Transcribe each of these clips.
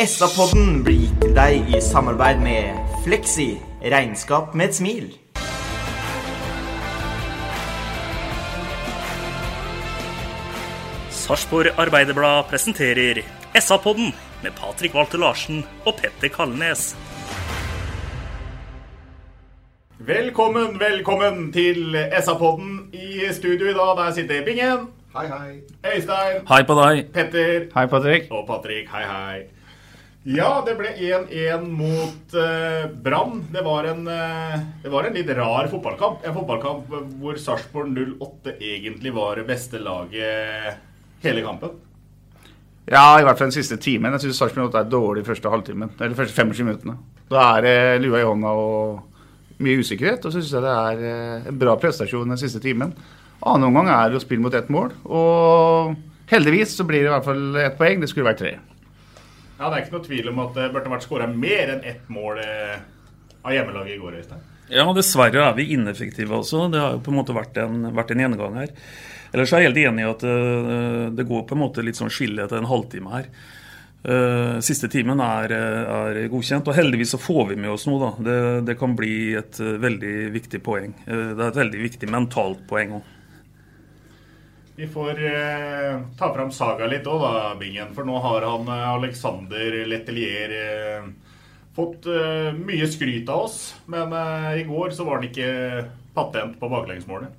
SA-podden blir gitt til deg i samarbeid med Fleksi. Regnskap med et smil. Sarpsborg Arbeiderblad presenterer SA-podden med Patrik Walter Larsen og Petter Kalnes. Velkommen, velkommen til SA-podden. I studio i dag, der sitter Bingen. Hei, hei. Øystein. Hei på deg. Petter. Hei, Patrick. Og Patrick. Hei, hei. Ja, det ble 1-1 mot uh, Brann. Det, eh, det var en litt rar fotballkamp. En fotballkamp hvor Sarpsborg 08 egentlig var det beste laget hele kampen. Ja, i hvert fall den siste timen. Jeg syns Sarpsborg 8 er dårlig første halvtimen. Eller første 25 minuttene. Da er det lua i hånda og mye usikkerhet. Og så syns jeg det er eh, en bra prestasjon den siste timen. Annen omgang er det å spille mot ett mål. Og heldigvis så blir det i hvert fall ett poeng. Det skulle vært tre. Ja, Det er ikke noe tvil om at det burde vært skåra mer enn ett mål eh, av hjemmelaget i går. Øystein. Ja, dessverre er vi ineffektive også. Det har jo på en måte vært en, vært en gjennomgang her. Ellers er jeg helt enig i at det, det går på en måte litt sånn skille etter en halvtime her. Uh, siste timen er, er, godkjent, og heldigvis så får vi med oss noe. da. Det, det kan bli et veldig viktig poeng. det er et veldig viktig mentalt poeng òg. Vi får eh, ta fram Saga litt òg, da, Bingen. For nå har han eh, Alexander Letelier eh, fått eh, mye skryt av oss. Men i går så var han ikke patent på baklengsmålet.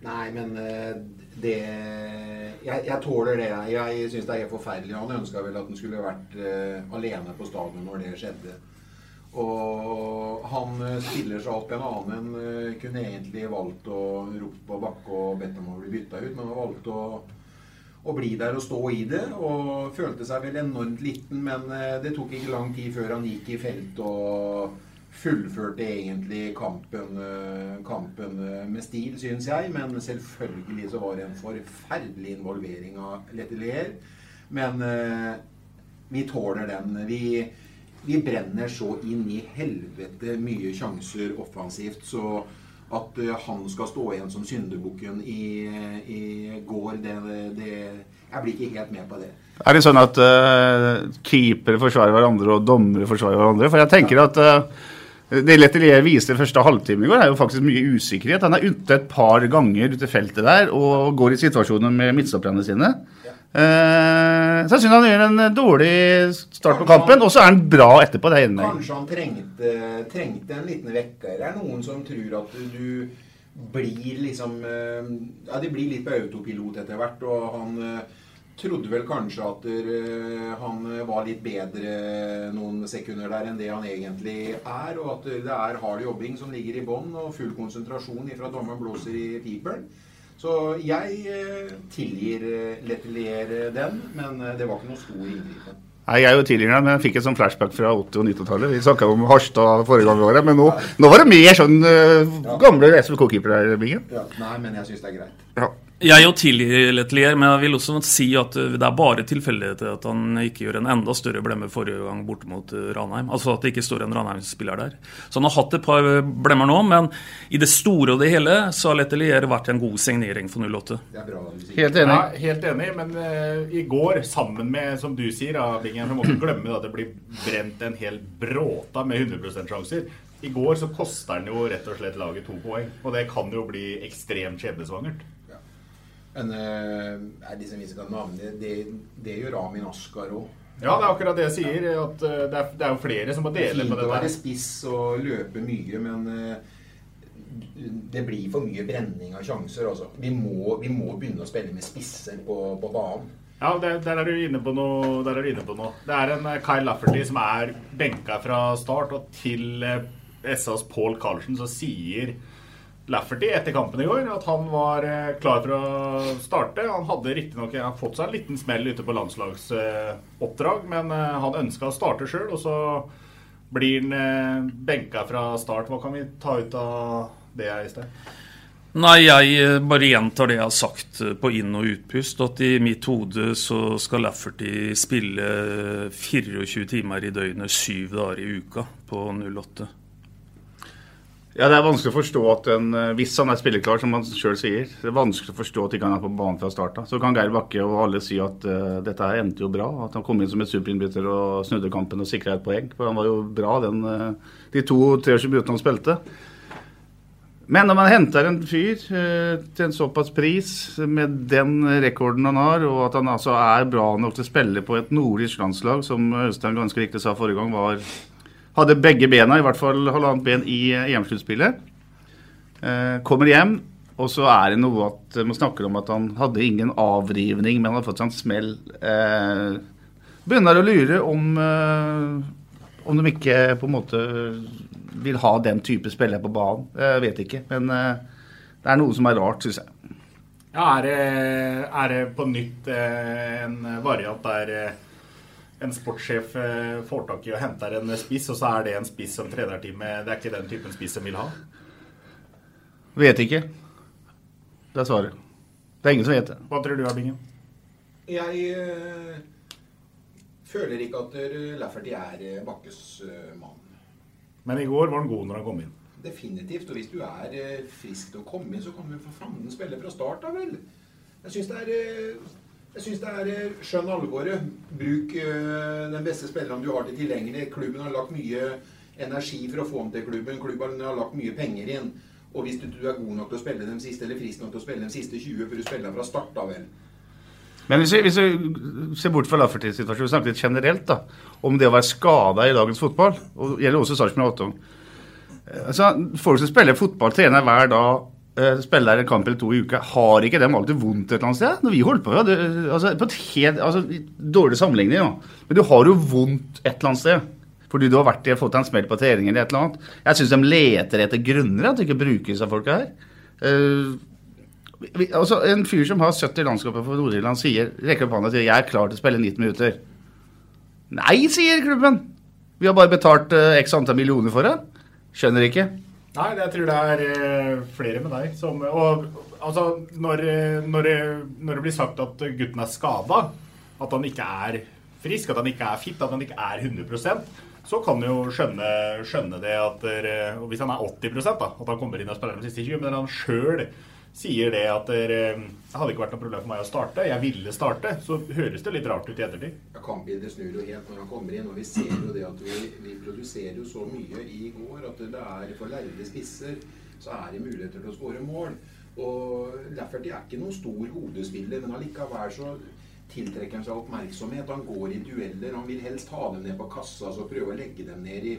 Nei, men det Jeg, jeg tåler det. Jeg syns det er helt forferdelig. Han ønska vel at han skulle vært alene på stadion når det skjedde. Og han stiller seg opp en annen. enn Kunne egentlig valgt å rope på bakke og bedt om å bli bytta ut, men han valgte å, å, bli der og stå i det. Og følte seg vel enormt liten, men det tok ikke lang tid før han gikk i felt og fullførte egentlig kampen, kampen med stil, syns jeg. Men selvfølgelig så var det en forferdelig involvering av Letelier. Men vi tåler den. Vi vi brenner så inn i helvete mye sjanser offensivt. Så at uh, han skal stå igjen som syndebukken i, i går, det, det, Jeg blir ikke helt med på det. Er det sånn at uh, keepere forsvarer hverandre og dommere forsvarer hverandre? For jeg tenker at uh, det Letelier viste første halvtime i går, er jo faktisk mye usikkerhet. Han er ute et par ganger ute i feltet der og går i situasjoner med midtstopperne sine. Uh, så jeg syns han gjør en dårlig start på kampen, og så er han bra etterpå. det er Kanskje han trengte, trengte, en liten vekker. Det er noen som tror at du blir liksom uh, Ja, de blir litt på autopilot etter hvert, og han trodde vel kanskje at han var litt bedre noen sekunder der enn det han egentlig er, og at det er hard jobbing som ligger i bånn, og full konsentrasjon ifra dommeren blåser i piperen. Så jeg eh, tilgir eh, Letelier den, men eh, det var ikke noe stor inngripen. Nei, Jeg er jo den, men jeg fikk en sånn flashback fra 80- og 90-tallet. Vi snakka om Harstad forrige gang i var men nå, nå, var det mer sånn uh, gamle SVK-keepere her, Bingen. Ja, nei, men jeg syns det er greit. Ja. Jeg òg tilgir men jeg vil også si at det er bare tilfeldigheter at han ikke gjør en enda større blemme forrige gang borte mot Ranheim. Altså at det ikke står en Ranheim-spiller der. Så han har hatt et par blemmer nå, men i det store og det hele så har Letelier vært en god signering for 08. Det er bra, helt enig. Ja, helt enig, men uh, i går, sammen med, som du sier, da, Bingen, vi må ikke glemme at det blir brent en hel bråta med 100 sjanser. I går så koster den jo rett og slett laget to poeng, og det kan jo bli ekstremt skjebnesvangert. Men uh, disse vi skal navne, det, det gjør Amin Askar òg. Ja, det er akkurat det jeg sier. At eh, det, er, det er jo flere som må dele på på å det være spiss og løpe mye, men eh, det blir for mye brenning av sjanser. Altså. Vi, må, vi må begynne å spille med spisser på, på banen. Ja, der, der, er du inne på noe, der er du inne på noe. Det er en eh, Kyle Lafferty som er benka fra start, og til SAs Paul Carlsen så sier Lafferty etter kampen i går at han var eh, klar for å starte. Han hadde riktignok fått seg en liten smell ute på landslagsoppdrag, men eh, han ønska å starte sjøl, og så blir han eh, benka fra start. Hva kan vi ta ut av det, Øystein? Nei, jeg bare gjentar det jeg har sagt på inn- og utpust. At i mitt hode så skal Lafferty spille 24 timer i døgnet, syv dager i uka på 08. Ja, Det er vanskelig å forstå at en, eh, hvis han er spilleklar, som han sjøl sier, det er vanskelig å forstå at ikke han er på banen fra start av. Så kan Geir Bakke og alle si at uh, dette her endte jo bra. At han kom inn som et superinnbytter og snudde kampen og sikra et poeng. For han var jo bra den, uh, de to 23 minuttene han spilte. Men når man henter en fyr uh, til en såpass pris, med den rekorden han har, og at han altså er bra nok til å spille på et nordisk landslag, som Øystein ganske riktig sa forrige gang, var hadde begge bena, i hvert fall halvannet ben, i EM-sluttspillet. Eh, kommer hjem, og så er det noe at man snakker om at han hadde ingen avrivning, men han hadde fått seg en smell. Eh, begynner å lure om, eh, om de ikke på en måte vil ha den type spiller på banen. Jeg vet ikke, men eh, det er noe som er rart, syns jeg. Ja, er det, er det på nytt eh, en variant der eh, en sportssjef eh, får tak i og henter en spiss, og så er det en spiss som trenerteamet Det er ikke den typen spiss de vil ha? Vet ikke. Det er svaret. Det er ingen som vet det. Hva tror du, Abingen? Jeg øh, føler ikke at eh, Lafferty er Bakkes øh, mann. Men i går var han god når han kom inn. Definitivt. Og hvis du er øh, frisk til å komme inn, så kan du for fanden spille fra start da vel. Jeg syns det er jeg synes det er eh, skjønn alvoret. Bruk eh, den beste spilleren du har til tilgjengelig. Klubben har lagt mye energi for å få ham til klubben. Klubben har lagt mye penger inn. Og hvis du, er god nok til å spille dem siste, eller frisk nok til å spille dem siste 20, bør du spille fra start av, vel. Men hvis vi, hvis vi ser bort fra Lafferty-situasjonen snakker litt generelt da, om det å være skada i dagens fotball, og det gjelder også Sarpsborg 8 altså, Folk som spiller fotball, trener hver dag, spiller en kamp eller to i uka, har ikke dem alltid vondt et eller annet sted? Når vi holdt på, ja, det, altså, på et helt, altså, Dårlig sammenligning, ja. Men du har jo vondt et eller annet sted. Fordi du har vært i, fått en smell på trening eller et eller annet. Jeg syns de leter etter grunner at de ikke bruker av folka her. Uh, vi, altså, en fyr som har 70 landskaper for Nord-Irland, rekker opp hånda og sier 'jeg er klar til å spille 90 minutter'. Nei, sier klubben. Vi har bare betalt uh, x antall millioner for det. Skjønner ikke. Nei, jeg tror det er eh, flere med deg som Og altså, når, eh, når, det, når det blir sagt at gutten er skada, at han ikke er frisk, at han ikke er fit, at han ikke er 100% så kan du jo skjønne, skjønne det at der, Hvis han er 80 da, at han kommer inn og spiller de siste 20, men han sjøl sier det at det hadde ikke vært noe problem for meg å starte, jeg ville starte, så høres det litt rart ut i ettertid. Ja, Kampbildet snur jo helt når han kommer inn, og vi ser jo det at vi, vi produserer jo så mye i går at det er for lærde spisser så er det muligheter til å skåre mål. Og Lafferty er ikke noen stor hodespiller, men allikevel så tiltrekker han seg oppmerksomhet. Han går i dueller, han vil helst ha dem ned på kassa, så prøve å legge dem ned i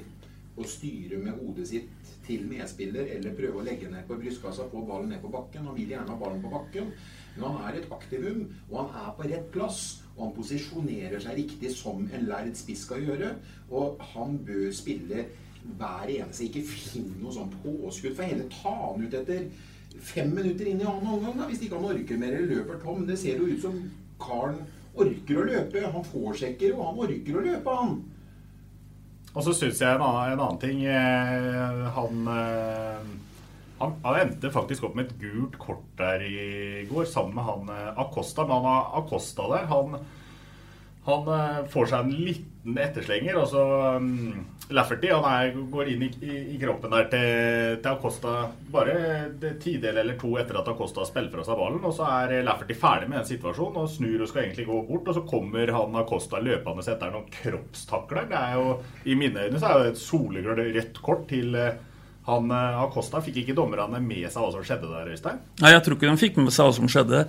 og styre med hodet sitt til medspiller, eller prøve å legge ned på brystkassa, få ballen ned på bakken. Han vil gjerne ha ballen på bakken, men han er et aktivum, og han er på rett plass. Og han posisjonerer seg riktig som en lærd spiss skal gjøre. Og han bør spille hver eneste Ikke finn noe sånn påskudd, for heller ta han ut etter fem minutter inn i annen omgang, da, hvis ikke han orker mer eller løper tom. Det ser jo ut som karen orker å løpe. Han forsjekker, og han orker å løpe, han. Og så syns jeg en annen, en annen ting eh, han, eh, han, han endte faktisk opp med et gult kort der i går, sammen med han eh, Acosta. Men han har Acosta der, han, han eh, får seg en liten etterslenger. Og så um, Lafferty han er, går inn i, i, i kroppen der til, til Acosta bare det tidel eller to etter at Acosta spiller fra seg ballen. Og så er Lafferty ferdig med den situasjonen og snur og skal egentlig gå bort. Og så kommer han Acosta løpende etter noen kroppstakler. Det er jo, I mine øyne så er det et soleklart rødt kort til eh, han Acosta. Fikk ikke dommerne med seg hva som skjedde der, Øystein? Nei, jeg tror ikke de fikk med seg hva som skjedde.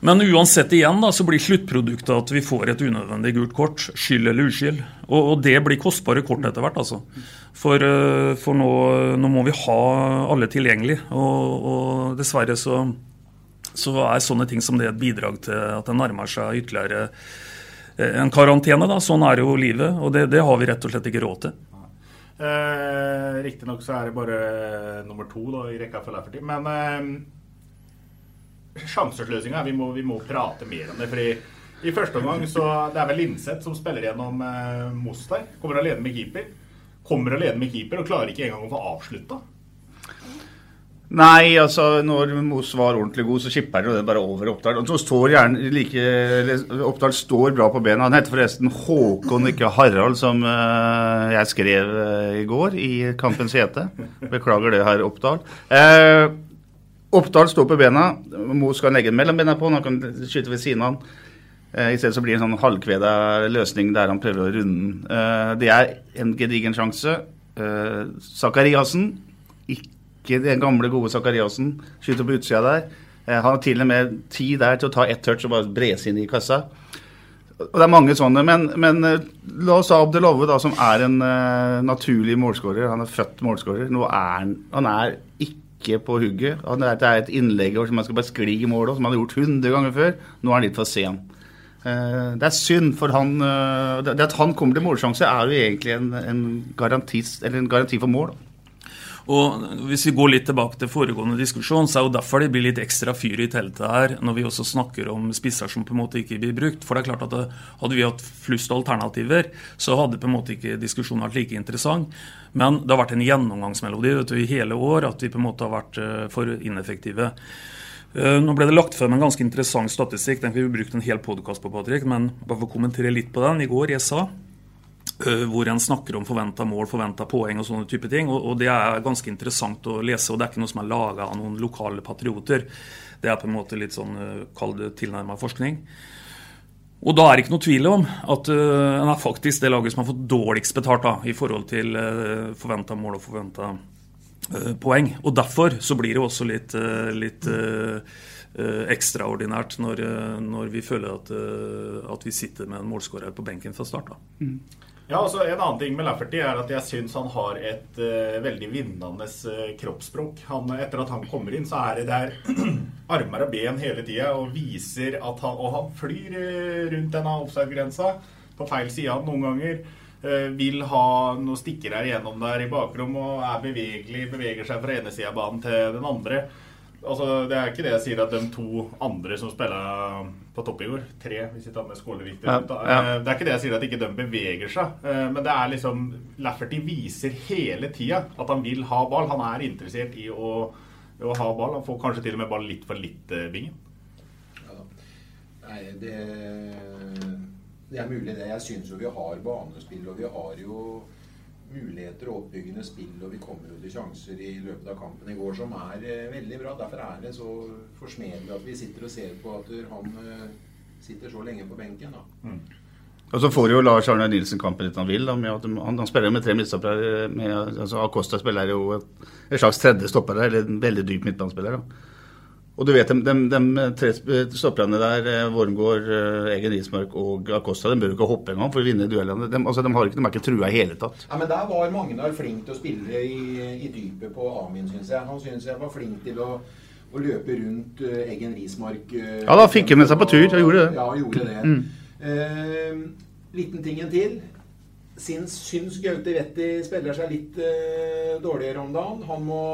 Men uansett igjen da, så blir sluttproduktet at vi får et unødvendig gult kort. Skyld eller uskyld. Og, og det blir kostbare kort etter hvert. altså. For, uh, for nå, nå, må vi ha alle tilgjengelig. Og, og dessverre så, så, er sånne ting som det et bidrag til at det nærmer seg ytterligere eh, en karantene. da, Sånn er jo livet. Og det, det har vi rett og slett ikke råd til. Eh, Riktignok så er det bare nummer to da, i rekka for Lafferty. Men eh, sjansesløsinga. Vi, vi, må prate mer om det. fordi i første omgang så Det er vel Linseth som spiller gjennom eh, Moss der. Kommer alene med keeper. Kommer alene med keeper og klarer ikke engang å få avslutta. Nei, altså når Moss var ordentlig god, så skipper det bare over Oppdal. Og så står gjerne like Oppdal står bra på bena. Han heter forresten Håkon, ikke Harald, som uh, jeg skrev uh, i går i Kampens hete. Beklager det, herr Oppdal. Uh, Oppdal står på bena. Mo skal legge den mellom bena på han kan skyte ved siden av han. Eh, I stedet så blir det en sånn halvkveda løsning der han prøver å runde den. Eh, det er en gedigen sjanse. Eh, ikke den gamle, gode Zakariassen, skyter på utsida der. Eh, han har til og med tid der til å ta ett touch og bare brese inn i kassa. Og Det er mange sånne, men, men la oss ha Abdelove, da, som er en uh, naturlig målskårer. Han er født målskårer. Nå er han, han er ikke ikke på hugget. Det er et innlegg som man skal bare skli i mål, som han har gjort 100 ganger før. Nå er han litt for sen. Eh, det er synd, for han, eh, det at han kommer til målsjanse, er jo egentlig en, en, garanti, en garanti for mål. Og Hvis vi går litt tilbake til foregående diskusjon, så er jo derfor det blir litt ekstra fyr i teltet her når vi også snakker om spisser som på en måte ikke blir brukt. For det er klart at det, Hadde vi hatt flust alternativer, så hadde på en måte ikke diskusjonen vært like interessant. Men det har vært en gjennomgangsmelodi vet du, i hele år at vi på en måte har vært uh, for ineffektive. Uh, nå ble det lagt frem en ganske interessant statistikk. Den vi brukt en hel podkast på, Patrick, men bare for å kommentere litt på den. I går jeg sa Eh, hvor en snakker om forventa mål, forventa poeng og sånne type ting. Og, Det er ganske interessant å lese, og det er ikke noe som er laga av noen lokale patrioter. Det er på en måte litt sånn eh, kall det tilnærma forskning. Og da er det ikke noe tvil om at uh, en er faktisk det laget som har fått dårligst betalt da, i forhold til uh, forventa mål og forventa poeng. Og derfor så blir det også litt, litt ekstraordinært når, når, vi føler at, at, vi sitter med en målskårer på benken fra start. da. Mm. Ja, altså En annen ting med Lafferty er at jeg syns han har et uh, veldig vinnende uh, kroppsspråk. Han, etter at han kommer inn, så er det der armer og ben hele tida og viser at han Og han flyr uh, rundt denne offside-grensa på feil side noen ganger. vil ha noen stikker her igjennom der i bakrom og er bevegelig, beveger seg fra ene sida av banen til den andre. Altså, Det er ikke det jeg sier at de to andre som spiller på topp i går, tre hvis vi tar med Skålevik ja, ja. Eh, det er ikke det jeg sier at ikke de beveger seg, eh, men det er liksom Lafferty viser hele tida at han vil ha ball. Han er interessert i å, å, ha ball. Han får kanskje til og med ball litt for litt, Bingen. Ja, Nei, det, det er mulig, det. Jeg syns jo vi har banespill, og vi har jo muligheter og oppbyggende spill, og vi kommer jo til sjanser i løpet av kampen i går som er eh, veldig bra. Derfor er det så forsmedelig at vi sitter og ser på at han eh, sitter så lenge på benken. da. Mm. Og så får jo Lars Arne Nilsen kampen litt han vil. Da, han, han, spiller med tre midtstoppere. Altså Acosta spiller jo et, et slags tredje stopper, eller en veldig dyp midtbanespiller. da. Og du vet, de, de, de tre stopperne der, eh, Wormgård, eh, Egen Rismark og Acosta, de bør jo ikke hoppe engang for å vinne duellene. De, altså, de, har ikke, de er ikke trua i hele tatt. Ja, men Der var Magnar flink til å spille i, i dypet på Amin, syns jeg. Han syns jeg var flink til å, å løpe rundt uh, Eggen Rismark. Uh, ja, da fikk han med seg på tur. Han gjorde det. Ja, gjorde det. Mm. Uh, liten tingen til. Syns, syns Gaute Wetti spiller seg litt dårligere om dagen. Han må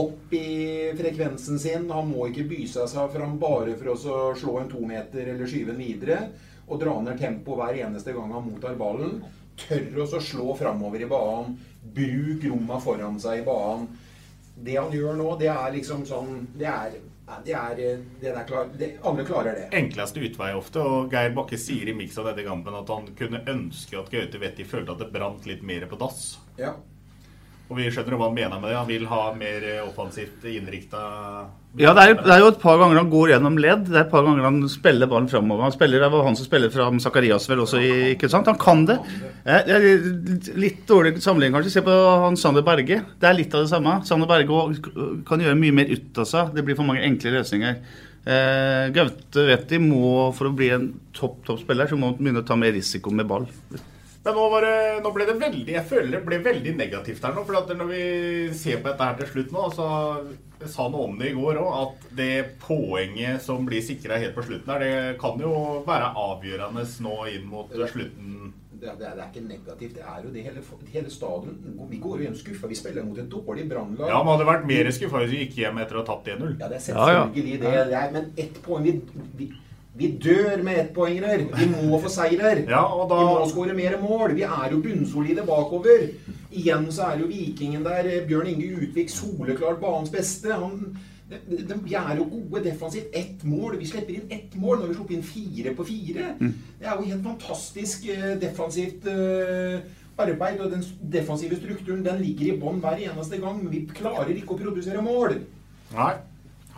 opp i frekvensen sin. Han må ikke by seg fram bare for å slå en tometer eller skyve den videre. Og dra ned tempoet hver eneste gang han mottar ballen. Tør å slå framover i banen. Bruk romma foran seg i banen. Det han gjør nå, det er liksom sånn Det er, det er, det er klar, det, Alle klarer det. Enkleste utvei ofte. Og Geir Bakke sier i miks av dette kampen at han kunne ønske at Gaute Wetti følte at det brant litt mer på dass. Ja. Og vi skjønner hva han mener med det. Han vil ha mer offensivt innrikta Ja, det er, det er, jo et par ganger han går gjennom ledd. Det er et par ganger han spiller ballen framover. Han spiller, det var han som spiller fram Zakarias vel også, ikke sant? Han kan det. Er litt dårlig sammenligning, kanskje. Se på han Sander Berge. Det er litt av det samme. Sander Berge kan gjøre mye mer ut av seg. Det blir for mange enkle løsninger. Eh, Gaute vet de må, for å bli en topp topp spiller, så må han begynne å ta mer risiko med ball. Men nå, var det, nå ble det veldig Jeg føler det ble veldig negativt her nå. For at når vi ser på dette her til slutt nå, så jeg sa noe om det i går òg, at det poenget som blir sikra helt på slutten her, det kan jo være avgjørende nå inn mot slutten. Det, det, det, er ikke negativt. Det er jo det hele, hele stadion. Vi går jo hjem skuffa. Vi spiller mot et dårlig brannlag. Ja, Man hadde vært mer skuffa hvis vi gikk hjem etter å ha tapt 1-0. Ja, det er selvfølgelig ja, ja. det. men ett poeng vi, vi vi dør med ettpoengere. Vi må få seirer. Ja, da... Vi må skåre mer mål. Vi er jo bunnsolide bakover. Igjen så er jo Vikingen der. Bjørn Inge Utvik soleklart banens beste. Han, de, de, vi er jo gode defensivt. Ett mål. Vi slipper inn ett mål når vi slipper inn fire på fire. Mm. Det er jo helt fantastisk eh, defensivt uh, arbeid. Og den defensive strukturen den ligger i bånn hver eneste gang. Men vi klarer ikke å produsere mål. Nei.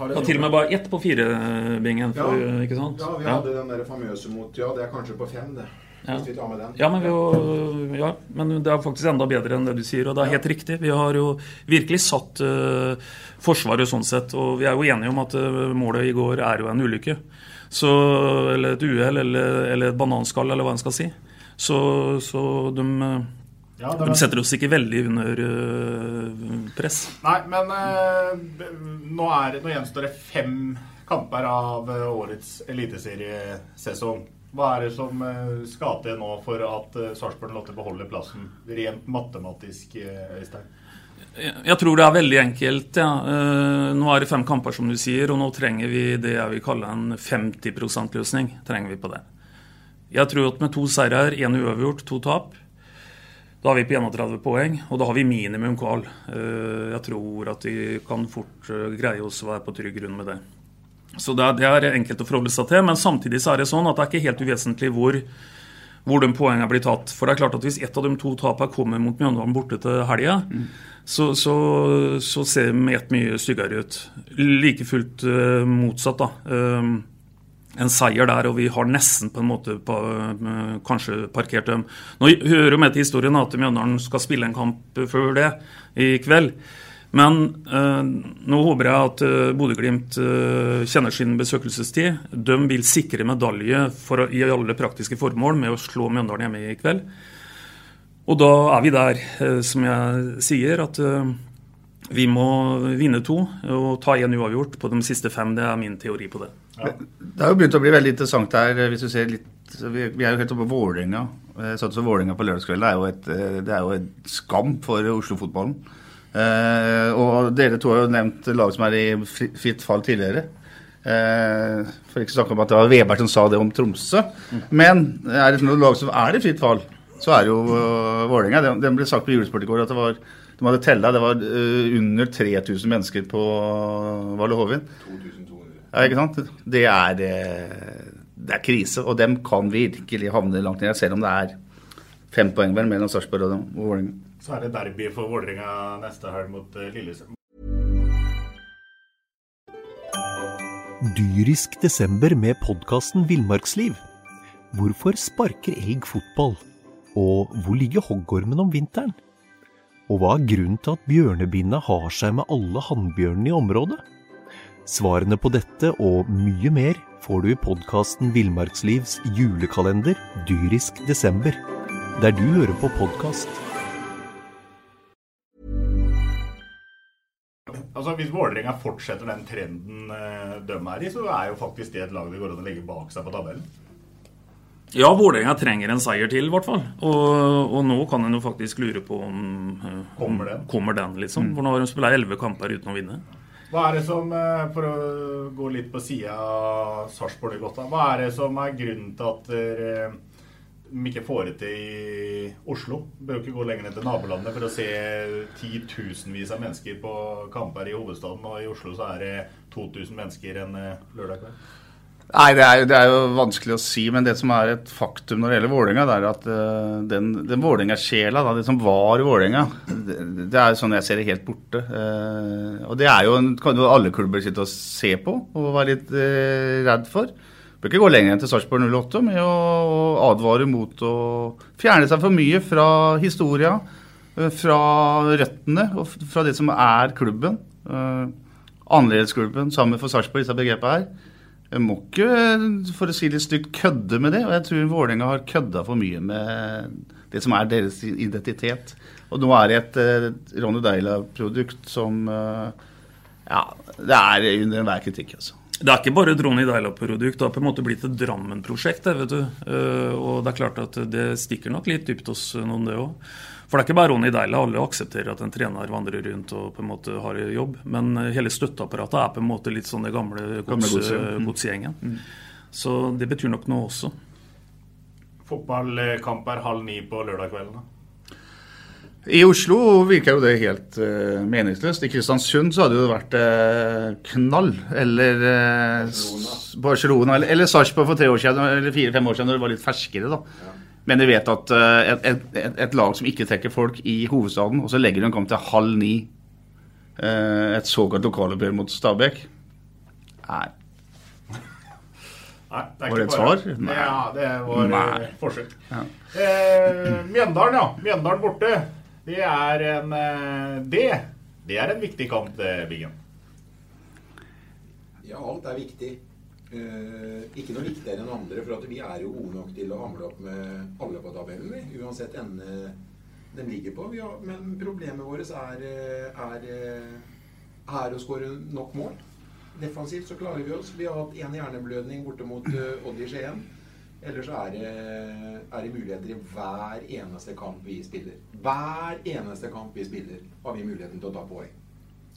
Og til og med bare ett på fire-bingen. Ja, ikke sant? Ja, vi hadde den der famøse mot Ja, det er kanskje på fem, det. Ja. Ja, men jo, ja, men det er faktisk enda bedre enn det du sier. Og det er helt riktig. Vi har jo virkelig satt uh, Forsvaret sånn sett. Og vi er jo enige om at uh, målet i går er jo en ulykke. Så, eller et uhell, eller, eller, et bananskall, eller hva en skal si. Så, så de uh, ja, De setter oss ikke veldig under uh, press. Nei, men uh, nå, er, nå gjenstår det fem kamper av uh, årets eliteseriesesong. Hva er det som skal til nå for at Sarpsborg Lotte beholder beholde plassen, rent matematisk, Øystein? Jeg tror det er veldig enkelt. Ja. Nå er det fem kamper, som du sier, og nå trenger vi det jeg vil kalle en 50 %-løsning. trenger vi på det. Jeg tror at med to seirer, én uavgjort, to tap, da er vi på 31 poeng, og da har vi minimum kval. Eh, jeg tror at vi kan fort eh, greie oss å være på trygg grunn med det. Så det er, enkelt å forholde seg til, men samtidig så er det sånn at det er ikke helt uvesentlig hvor, hvor de poengene blir tatt. For det er klart at Hvis ett av de to tapene kommer mot Mjøndalen borte til helga, mm. så, så, så, ser vi ett mye styggere ut. Like fullt uh, motsatt, da. Um, en seier der, og vi har nesten på en måte på, uh, kanskje parkert dem. Nå hører vi med til historien at Mjøndalen skal spille en kamp før det i kveld. Men eh, nå håper jeg at eh, Bodø-Glimt eh, kjenner sin besøkelsestid. De vil sikre medalje for, i alle praktiske formål med å slå Mjøndalen hjemme i kveld. Og da er vi der, som jeg sier, at vi må vinne to og ta én uavgjort på de siste fem. Det er min teori på det. Ja. Det har jo begynt å bli veldig interessant her. hvis du ser litt, Vi, er jo helt oppe på Vålerenga. Satt så Vålerenga på lørdagskvelden. Er jo et, det er jo en skam for Oslo-fotballen. Eh, og dere to har jo nevnt lag som er i fritt fall tidligere. Eh, for ikke å snakke om at det var Weber som sa det om Tromsø. Men er det noen lag som er i fritt fall, så er det jo Vålerenga. Det ble sagt på julesport i går at det var de hadde tella, det var under 3000 mennesker på Valle Hovin. 2200. Ja, ikke sant? Det er, uh, det er krise, og dem kan virkelig havne langt ned, selv om det er fem poeng vel mellom Sarpsborg og Vålerenga. Så er det derby for Vålerenga neste helg mot Lillesund. Dyrisk desember med podkasten Villmarksliv. Hvorfor sparker elg fotball? Og hvor ligger hoggormen om vinteren? Og hva er grunnen til at bjørnebinna har seg med alle hannbjørnene i området? Svarene på dette og mye mer får du i podkasten Villmarkslivs julekalender dyrisk desember, der du hører på podkast. Altså, Hvis Vålerenga fortsetter den trenden eh, de er i, så er jo faktisk det et lag det går an å legge bak seg på tabellen. Ja, Vålerenga trenger en seier til, i hvert fall. Og, og, nå kan en jo faktisk lure på om, om Kommer den? Kommer den liksom. Mm. For nå har de spilt elleve kamper uten å vinne. Hva er det som, eh, For å gå litt på sida av Sarpsborg godt, hva er det som er grunnen til at dere ikke får det til i Oslo? Bør ikke gå lenger ned til nabolandet for å se titusenvis av mennesker på kamper i hovedstaden. Og i Oslo så er det 2000 mennesker en eh, lørdag kveld. Nei, det er, det er, jo vanskelig å si, men det som er et faktum når det gjelder Vålerenga, er at uh, den, den Vålerenga-sjela, det som var Vålerenga, det, det, er sånn jeg ser det helt borte. Uh, og det er jo en, kan jo alle klubber sitte og se på og være litt uh, redd for. Bør ikke gå lenger enn til Sarpsborg 08 med å, advare mot å fjerne seg for mye fra historia, fra røttene og fra det som er klubben. Uh, Annerledesklubben sammen for Sarpsborg, disse begrepene her. Jeg må ikke, for å si litt stygt, kødde med det. Og jeg tror Vålerenga har kødda for mye med det som er deres identitet. Og nå er det et uh, Ronny Deila-produkt som uh, Ja, det er under enhver kritikk, altså. Det er ikke bare et Ronny Deila-produkt. Det har på en måte blitt et Drammen-prosjekt. vet du. Uh, og det er klart at det stikker nok litt dypt hos noen, det òg. For det er ikke bare Ronny Deila. Alle aksepterer at en trener vandrer rundt og på en måte har jobb. Men hele støtteapparatet er på en måte litt sånn det gamle godsgjengen. Mm. Så det betyr nok noe også. Fotballkamp er halv ni på lørdag kvelden. I Oslo virker jo det helt uh, meningsløst. I Kristiansund så hadde det vært uh, knall. Eller uh, Barcelona. Eller, eller Sarpsborg for tre år siden, eller fire-fem år siden, når det var litt ferskere. da. Ja. Men jeg vet at et, et, et, lag som ikke trekker folk i hovedstaden, og så legger de en kamp til halv ni, et såkalt lokaloppgjør mot Stabæk Nei. Nei, det er var det et svar? Nei. Ja, det var Nei. forsøk. Ja. Eh, Mjøndalen, ja. Mjøndalen borte. Det er en eh, Det, det er en viktig kamp, det, Biggen. Ja, alt er viktig. Uh, ikke noe viktigere enn andre, for vi er jo gode nok til å hamle opp med alle på tabellen, vi. Uansett ende de ligger på. Har, men problemet vårt er, er, er å skåre nok mål. Defensivt så klarer vi oss. Vi har hatt én hjerneblødning borte mot uh, Odd i Skien. Ellers er det, er det, muligheter i hver eneste kamp vi spiller. Hver eneste kamp vi spiller, har vi muligheten til å ta poeng.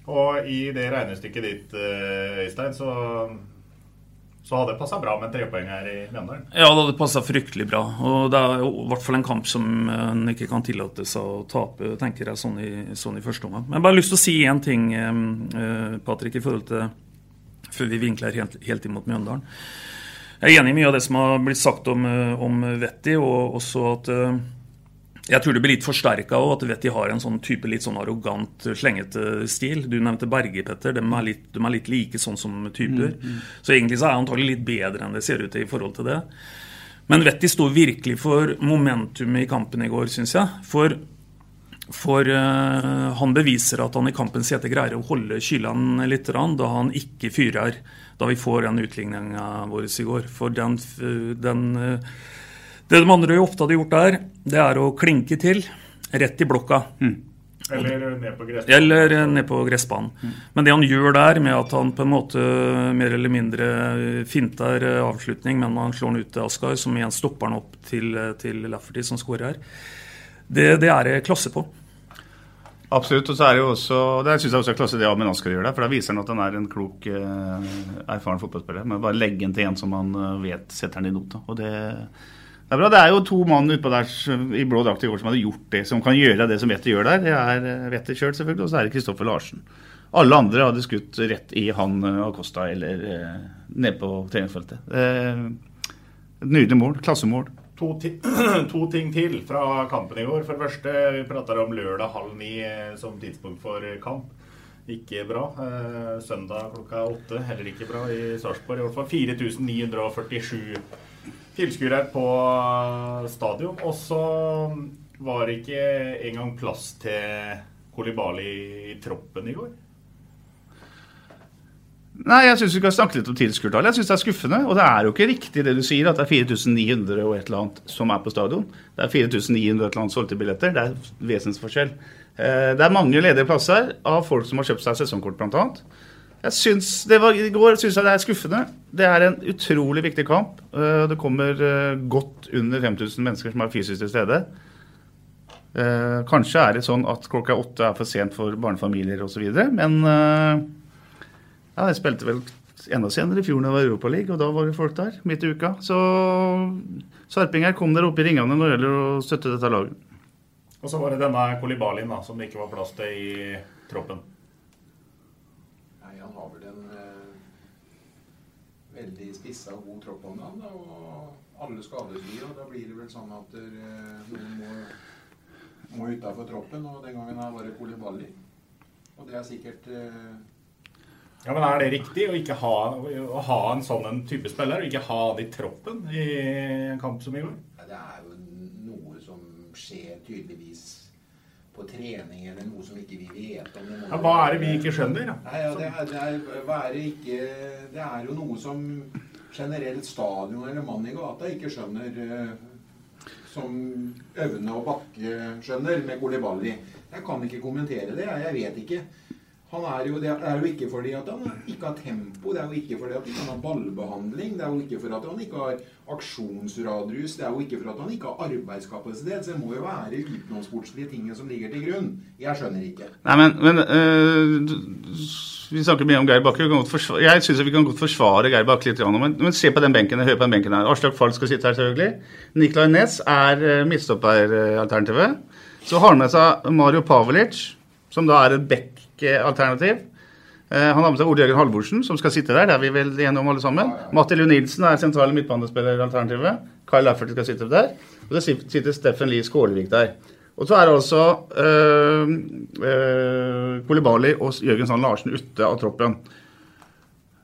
Og i det regnestykket ditt, eh, Øystein, så, så hadde det passa bra med tre trepoeng her i Mjøndalen? Ja, det hadde passa fryktelig bra. Og det er jo i hvert fall en kamp som en ikke kan tillate seg å tape, tenker jeg, sånn i, sånn i første omgang. Men jeg bare lyst til å si én ting, eh, Patrick, i forhold til før vi vinkler helt, helt imot Mjøndalen. Jeg er enig i mye av det som har blitt sagt om, eh, om Vetti, og også at jeg tror det blir litt forsterka av at Vetti har en sånn type litt sånn arrogant, slengete stil. Du nevnte Berge, Petter. De er litt, de er litt like sånn som typer. Mm, mm. Så egentlig så er han antagelig litt bedre enn det ser ut til i forhold til det. Men Vetti sto virkelig for momentumet i kampen i går, syns jeg. For for uh, han beviser at han i kampens hete greier å holde kylene litt da han ikke fyrer da vi får den utligninga vår i går. For den, den, Det de andre ofte hadde gjort der, det er å klinke til rett i blokka. Mm. Eller ned på gressbanen. Eller ned på gressbanen. Mm. Men det han gjør der, med at han på en måte mer eller mindre finter avslutning, men han slår den ut til Askar, som igjen stopper han opp til, til Lafferty, som skårer her det, det er det klasse på. Absolutt. og så er det jo også, Det syns jeg også er klasse det Amin Askar gjør der. For da viser han at han er en klok, eh, erfaren fotballspiller. Men bare legge den til en som han eh, vet setter den i nota. Og det, det er bra. Det er jo to mann utpå der i blå drakt i går som hadde gjort det, som kan gjøre det som Vetter gjør der. Det er eh, Vetter sjøl, selvfølgelig, og så er det Kristoffer Larsen. Alle andre hadde skutt rett i han Acosta eller ned på treningsfeltet. Eh, nydelig mål. Klassemål. To, ti to, ting til fra kampen i går. For det første, vi prata om lørdag halv ni eh, som tidspunkt for kamp. Ikke bra. Eh, søndag klokka åtte, heller ikke bra i Sarpsborg. I hvert fall 4947 tilskuere på stadion. Og så var det ikke engang plass til Kolibali i troppen i går. Nei, jeg syns vi skal snakke litt om tilskuertallet. Jeg syns det er skuffende. Og det er jo ikke riktig det du sier, at det er 4900 og et eller annet som er på stadion. Det er 4900 og et eller annet solgte billetter. Det er vesensforskjell. Eh, det er mange ledige plasser av folk som har kjøpt seg sesongkort, bl.a. Jeg syns det var, I går syns jeg det er skuffende. Det er en utrolig viktig kamp. Eh, det kommer eh, godt under 5000 mennesker som er fysisk til stede. Kanskje er det sånn at klokka åtte er for sent for barnefamilier osv., men ja, jeg spilte vel enda senere i fjor da det var Europaliga, og da var det folk der midt i uka. Så sarpinger kom der opp i ringene når det gjelder å støtte dette laget. Og så var det denne Kolibalin da, som det ikke var plass til i troppen. Han har vel en eh, veldig spissa og god tropp om han, Og alle skadesfrie. Og da blir det vel sånn at eh, noen må, må utafor troppen. Og den gangen var det Kolibali. Og det er sikkert eh, ja, men Er det riktig å ikke ha, å ha en sånn en type spiller, og ikke ha det i troppen i en kamp som i går? Ja, det er jo noe som skjer tydeligvis på trening eller noe som ikke vi vet om. Ja, hva er det vi ikke skjønner? da? Nei, ja, det, er, det, er, er det, ikke, det er jo noe som generelt stadion eller mann i gata ikke skjønner. eh, Som Øvne og Bakke skjønner med Kolibali. Jeg kan ikke kommentere det. Jeg vet ikke. Han er jo, det er jo ikke fordi at han ikke har tempo, det er jo ikke fordi at han har ballbehandling, det er jo ikke fordi at han ikke har aksjonsradrus, det er jo ikke fordi at han ikke har arbeidskapasitet. Så det må jo være utenomsportslige ting som ligger til grunn. Jeg skjønner ikke. Nei, men, men øh, Vi snakker mye om Geir Bakke. Jeg syns vi kan godt forsvare Geir Bakke litt. Men, men se på den benken. Hør på den benken her. Aslak Falk skal sitte her, selvfølgelig. Niklai Næss er øh, midtstopperalternativet. Så har han med seg Mario Pavelic, som da er et back-alternativ. Eh, Han har med seg Ole Jørgen Halvorsen, som skal sitte der. Det er vi vel enige om alle sammen. Matti Lund Nilsen er sentrale midtbanespilleralternativet. Kyle Lafferty skal sitte der. Og så sitter Steffen Lie Skålevik der. Og så er det altså øh, øh, Kolibali og Jørgen Sand Larsen ute av troppen.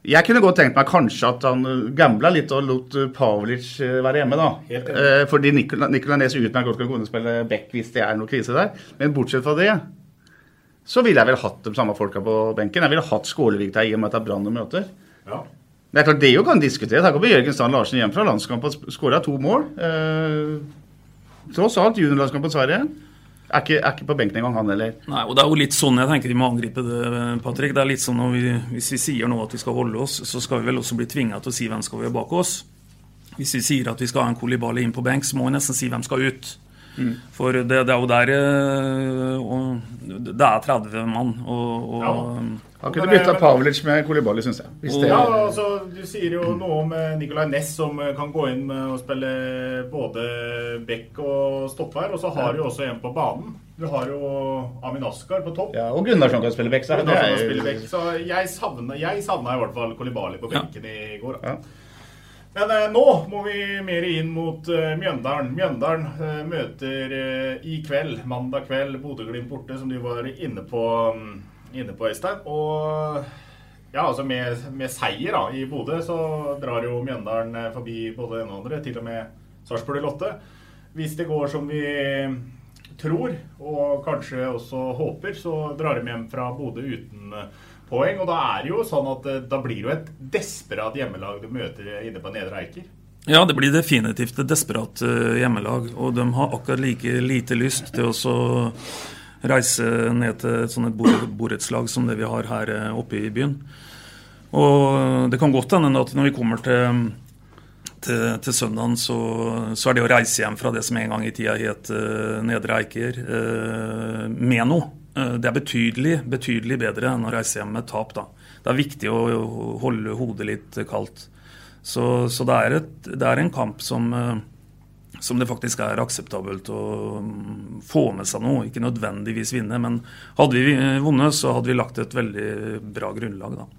Jeg kunne godt tenkt meg kanskje at han gambla litt og lot Pavlic være hjemme, da. Helt. Eh, fordi Nicolay Nes utmerket godt kan kunne spille back hvis det er noe krise der. Men bortsett fra det, så ville jeg vel hatt de samme folka på benken. Jeg ville hatt Skålevik der i og med at det er Brann de møter. Ja. Det er klart, det jo kan diskuteres. Her kommer Jørgen Strand Larsen hjem fra landskamp og skåra to mål. Eh, tross alt juniorlandskamp på Sverige. Er ikke, er ikke på benken engang, han heller. Nei, og Det er jo litt sånn jeg tenker de må angripe det, Patrick. Det er litt sånn når vi, Hvis vi sier nå at vi skal holde oss, så skal vi vel også bli tvinga til å si hvem skal vi ha bak oss. Hvis vi sier at vi skal ha en Kolibali inn på benk, så må vi nesten si hvem skal ut. Mm. For det, det er jo der eh, og Det er 30 mann. Og, og Han kunne bytta Pavlic med Kolibali, syns jeg. Hvis det, Ja, altså, Du sier jo noe om eh, Nicolay Næss, som eh, kan gå inn og spille både back og stopper. Og så har du jo også en på banen. Du har jo Amin Askar på topp. ja, og Gunnarsson kan spille back. Så er, Så jeg savna, jeg savna i hvert fall Kolibali på benken i går. Da. Ja. Men eh, nå må vi mer inn mot eh, Mjøndalen. Mjøndalen eh, møter eh, i kveld, mandag kveld, Bodø-Glimt borte, som du var inne på, mm, inne på Øystein. Og ja, altså med, med seier da, i Bodø, så drar jo Mjøndalen eh, forbi både den og andre, til og med Sarpsborg Lotte. Hvis det går som vi tror, og kanskje også håper, så drar de hjem fra Bodø uten eh, poeng. Og da er det jo sånn at eh, da blir det jo et desperat hjemmelag du møter inne på Nedre Eiker. Ja, det blir definitivt et desperat eh, hjemmelag. Og de har akkurat like lite lyst til å reise ned til et sånt borettslag som det vi har her eh, oppe i byen. Og det kan godt hende at når vi kommer til, til, til søndagen, så, så er det å reise hjem fra det som en gang i tida het Nedre Eiker, med noe. Det er betydelig, betydelig bedre enn å reise hjem med tap. da. Det er viktig å holde hodet litt kaldt. Så, så det, er et, det er en kamp som, eh, som det faktisk er akseptabelt å mm, få med seg noe. Ikke nødvendigvis vinne, men hadde vi vunnet, så hadde vi lagt et veldig bra grunnlag. da.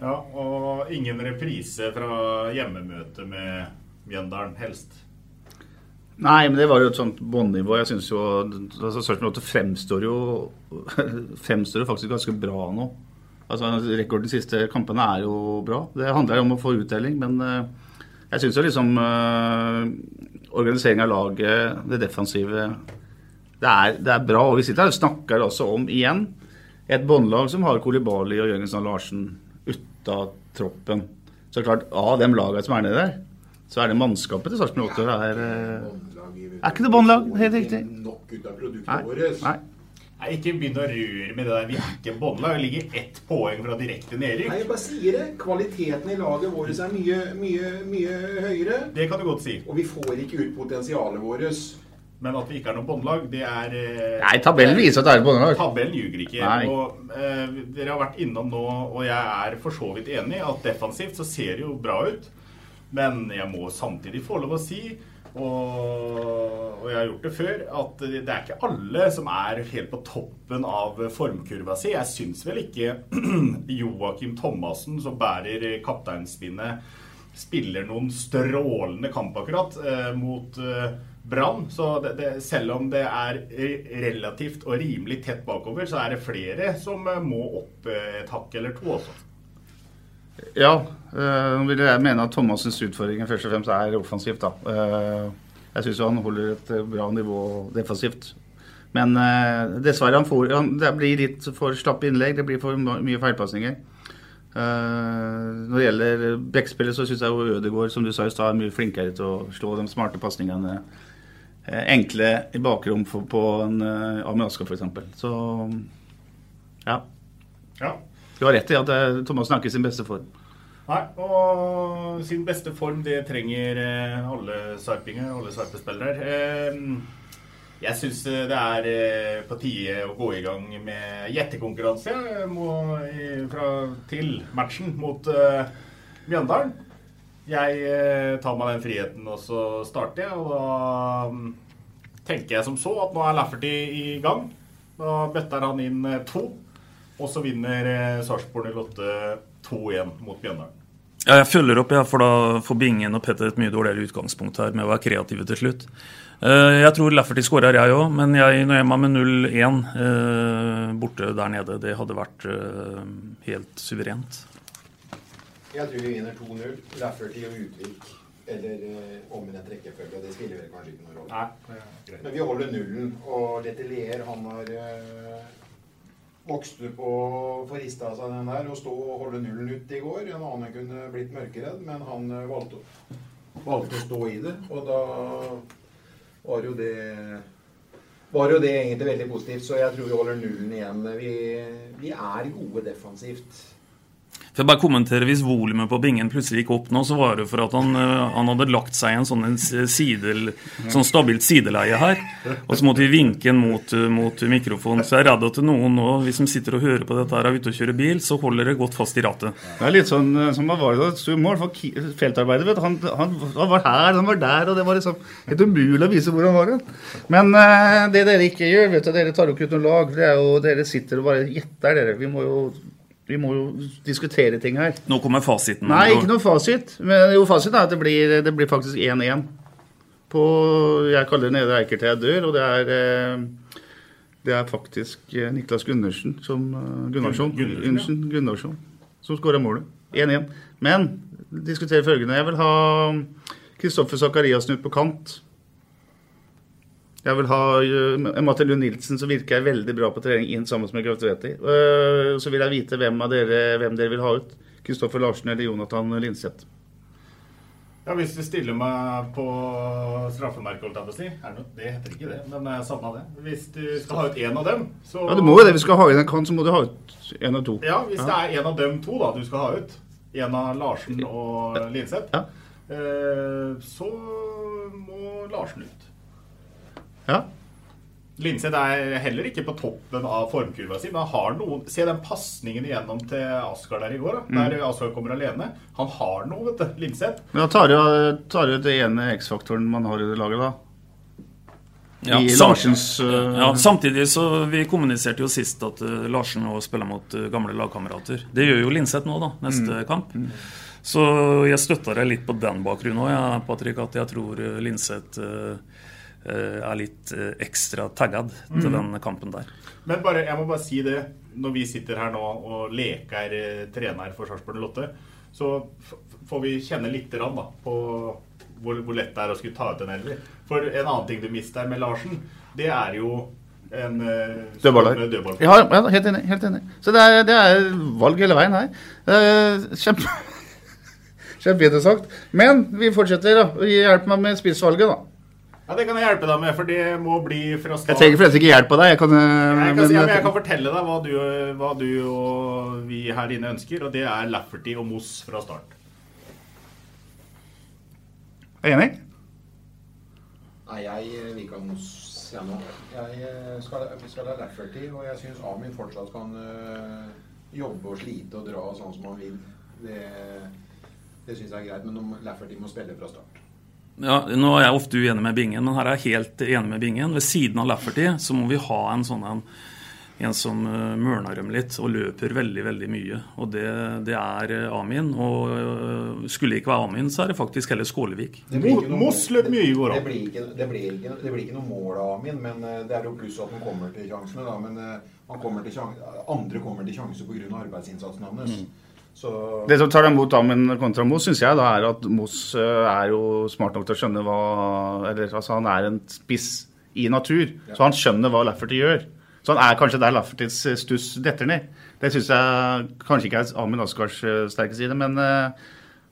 Ja, Og ingen reprise fra hjemmemøtet med Mjøndalen, helst. Nei, men det var jo et sånt båndnivå. Jeg syns jo altså, Search 8 fremstår jo fremstår jo faktisk ganske bra nå. Altså, Rekorden de siste kampene er jo bra. Det handler jo om å få uttelling, men eh, jeg syns jo liksom uh, organisering av laget, det defensive det er, det er bra. Og vi sitter her og snakker også om, igjen, et båndlag som har Kolibali og Jørgensen og Larsen av troppen. Så klart, av de lagene som er nede der, så er det mannskapet til Sarpsborg 8 er, eh, er ikke det båndlag? Helt riktig. Nok ut av produktene Nei. Nei. Nei, Ikke begynn å røre med det der. Vi er ikke båndlag. Vi ligger ett poeng fra direkte nedrykk. Nei, jeg bare sier det. Kvaliteten i laget vårt er mye, mye, mye høyere. Det kan du godt si. Og vi får ikke ut potensialet vårt. Men at vi ikke er noe båndlag, det er eh, Nei, tabellen viser at det er et båndlag. Tabellen ljuger ikke. Nei. Og eh, Dere har vært innom nå, og jeg er for så vidt enig, at defensivt så ser det jo bra ut. Men jeg må samtidig få lov å si, og, og jeg har gjort det før, at det er ikke alle som er helt på toppen av formkurva si. Jeg syns vel ikke Joakim Thomassen, som bærer kapteinspinnet, spiller noen strålende kamp akkurat eh, mot eh, Brann. Så det, det, selv om det er relativt og rimelig tett bakover, så er det flere som eh, må opp eh, et hakk eller to også. Ja, nå vil jeg mene at Thomas' utfordring først og fremst er offensivt. da. Eh, jeg syns han holder et eh, bra nivå defensivt. Men eh, dessverre, han får, det blir litt for slappe innlegg. Det blir for mye feilpasninger. Eh, når det gjelder backspillet, så syns jeg Ødegaard som du sa er mye flinkere til å slå de smarte pasningene. Eh, enkle i bakrom på en uh, Ami Asker, f.eks. Så ja. Ja. Du har rett i at eh, Thomas snakker sin beste form. Nei, og sin beste form, det trenger eh, alle sarpinger, alle sarpespillere. Eh, Jeg syns det er på tide å gå i gang med gjettekonkurranse til matchen mot Mjøndalen. Jeg tar meg den friheten, og så starter jeg. Og da mm, tenker jeg som så at nå er Lafferty i gang. Da bøtter han inn to. Og så vinner eh, Sarpsborg 08 2-1 mot Mjøndalen. Ja, jeg følger opp, ja, for da får Bingen og Petter et mye dårligere utgangspunkt her med å være kreative til slutt. Eh, Jeg tror Lafferty skårer, jeg òg, men jeg nøyer meg med 0-1 eh, borte der nede. Det hadde vært eh, helt suverent. Jeg tror vi vinner 2-0. Lafferty og Utvik. Eller omvendt rekkefølge. Det spiller vel kanskje ikke noen rolle. Nei. Men vi holder nullen. Og Letelier, han har eh, vokst opp og forrista seg den der og stå og holde nullen ut i går. En annen kunne blitt mørkeredd, men han eh, valgte, valgte å stå i det. Og da var jo det var jo det egentlig veldig positivt, så jeg tror vi holder nullen igjen. Vi, vi er gode defensivt. For jeg bare kommenterer, Hvis volumet på Bingen plutselig gikk opp nå, så var det for at han, eh, han hadde lagt seg i en sånn, en side, sånn stabilt sideleie her. Og så måtte vi vinke den mot, eh, mot mikrofonen. Så jeg er redd at noen nå, hvis de sitter og hører på dette her, er ute og kjører bil, så holder det godt fast i rattet. Det er litt sånn eh, som han var i mål for feltarbeidet. vet du. Han, han, han var her, han var der, og det var liksom helt umulig å vise hvor han var. hen. Men det dere ikke gjør, vet du, dere tar jo ikke ut noe lag. Det er jo, dere sitter og bare gjetter, dere. Vi må jo, vi må jo diskutere ting her. Nå kommer fasiten. Nei, ikke noe fasit. Men jo, fasiten er at det blir, det blir faktisk 1-1. På Jeg kaller det Nedre Eiker til jeg dør, og det er eh, det er faktisk eh, Niklas Gundersen som eh, Gunnarsson, Gundersen, ja. Gunnarsson som skåra målet. 1-1. Men diskutere følgende. Jeg vil ha Kristoffer Sakariassen ut på kant. Jeg vil ha uh, Matte Nilsen, som virker veldig bra på trening, inn sammen med Gratuetti. Uh, så vil jeg vite hvem av dere, hvem dere vil ha ut. Kristoffer Larsen eller Jonathan Linseth. Ja, Hvis du stiller meg på straffemerket, holdt jeg på å si er det, det heter ikke det, men jeg savna det. Hvis du skal ha ut én av dem, så Ja, du må jo det. Hvis du skal ha inn en kant, så må du ha ut en av to. Ja, hvis det er en av dem to da du skal ha ut, en av Larsen og Linseth, Ja. eh, så må Larsen ut. Ja. Linseth er heller ikke på toppen av formkurva si, men han har noen Se den pasningen igjennom til Askar der i går, da, der Askar kommer alene. Han har noe, vet du, Linseth. Men han tar jo, tar jo det ene X-faktoren man har i det laget, da. Ja, I Larsens uh, Ja, samtidig så Vi kommuniserte jo sist at uh, Larsen nå spiller mot uh, gamle lagkamerater. Det gjør jo Linseth nå, da, neste kamp. Så jeg støtter deg litt på den bakgrunnen òg, ja, Patrick, at jeg tror eh, Linseth eh, eh, er litt eh, ekstra taggad til den kampen der. Men bare, jeg må bare si det, når vi sitter her nå og leker eh, trener for Sarpsborg Lotte, så f får vi kjenne litt grann, da, på hvor, hvor lett det er å skulle ta ut en elver. For en annen ting du mister med Larsen, det er jo en eh, Dødballer. dødball. Ja, ja, helt enig. helt enig. Så det er, det er valg hele veien her. Eh, Kjempe... Kjempeinteressant. Men vi fortsetter, da. Hjelp meg med spissvalget, da. Ja, Det kan jeg hjelpe deg med, for det må bli fra Jeg trenger forresten ikke hjelp av deg. Jeg kan, eh, Jeg kan, si, ja, men jeg kan fortelle deg hva du, hva du og vi her inne ønsker, og det er Lafferty og Moss fra start. er enig? Nei, jeg eh, vil ikke ha Moss jeg nå. Jeg eh, skal, skal ha Lafferty, og jeg syns Amin fortsatt kan øh, jobbe og slite og dra sånn som han vil. Det, det syns jeg er greit, men Lafferty må spille fra start. Ja, nå er jeg ofte uenig med Bingen, men her er jeg helt enig med Bingen. Ved siden av Lafferty så må vi ha en sånn en, en som uh, mørner dem litt og løper veldig, veldig mye. Og det, det er eh, Amin. Og øh, skulle det ikke være Amin, så er det faktisk heller Skålevik. Moss løp mye i går, Det blir ikke, det blir ikke, det blir ikke noe mål av Amin, men eh, det er jo pluss at han kommer til sjansene. Da, men eh, han kommer til andre kommer til sjanse pga. arbeidsinnsatsen hans. Så Det som tar dem mot Amund kontra Moss, syns jeg da er at Moss eh, er jo smart nok til å skjønne hva Eller altså, han er en spiss i natur. Så han skjønner hva Lafferty gjør. Så han er kanskje der Laffertys eh, stuss detter ned. Det syns jeg kanskje ikke er Amin Askars eh, sterke side, men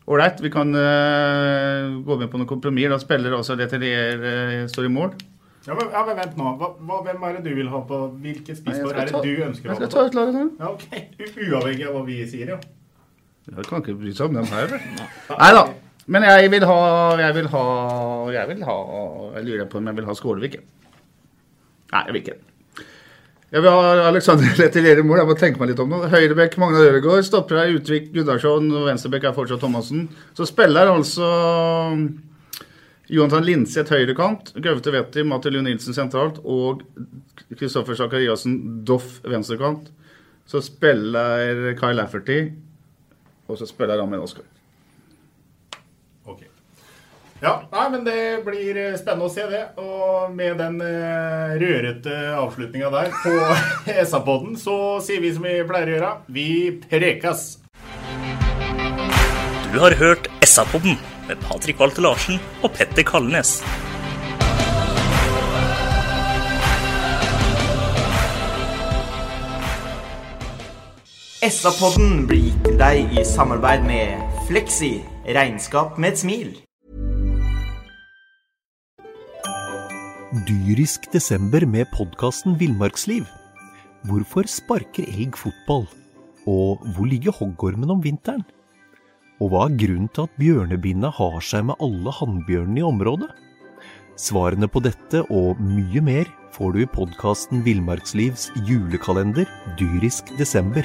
ålreit. Uh, vi kan uh, gå med på noen kompromisser. Da spiller også Letelier uh, står i mål. Ja men, ja, men, vent nå. Hva, hva, hvem er det du vil ha på Hvilke spisspar er det du ønsker å ha på? Jeg skal ta ut laget nå. Ja, ok. Uavhengig av hva vi sier, ja. Jeg kan ikke bry seg om dem her, vel. Nei da. Men jeg vil ha Jeg vil ha Jeg vil ha Jeg lurer på om jeg vil ha Skålevik. Nei, jeg vil ikke Jeg vil ha Alexander Letelier i mål. Jeg må tenke meg litt om nå. Høyrebekk Magna Røregård, Stopper her Utvik Gunnarsson. Venstrebekk er fortsatt Thomassen. Så spiller altså Jonathan Linseth høyrekant, Gaute Wetti, Mathilde Nilsen sentralt og Kristoffer Sakariassen Doff venstrekant. Så spiller Kyle Lafferty, og så spiller Ramin Oskar. Ja, nei, men det blir eh, spennende å se det. Og med den uh, rørete avslutninga der på SA-podden, så sier vi som vi pleier å gjøre. Vi prekas! Du har hørt SA-podden med Patrik Walter Larsen og Petter Kalnes. SA-podden blir gitt til deg i samarbeid med Fleksi regnskap med et smil. dyrisk desember med podkasten Villmarksliv. Hvorfor sparker elg fotball? Og hvor ligger hoggormen om vinteren? Og hva er grunnen til at bjørnebinna har seg med alle hannbjørnene i området? Svarene på dette og mye mer får du i podkasten Villmarkslivs julekalender dyrisk desember,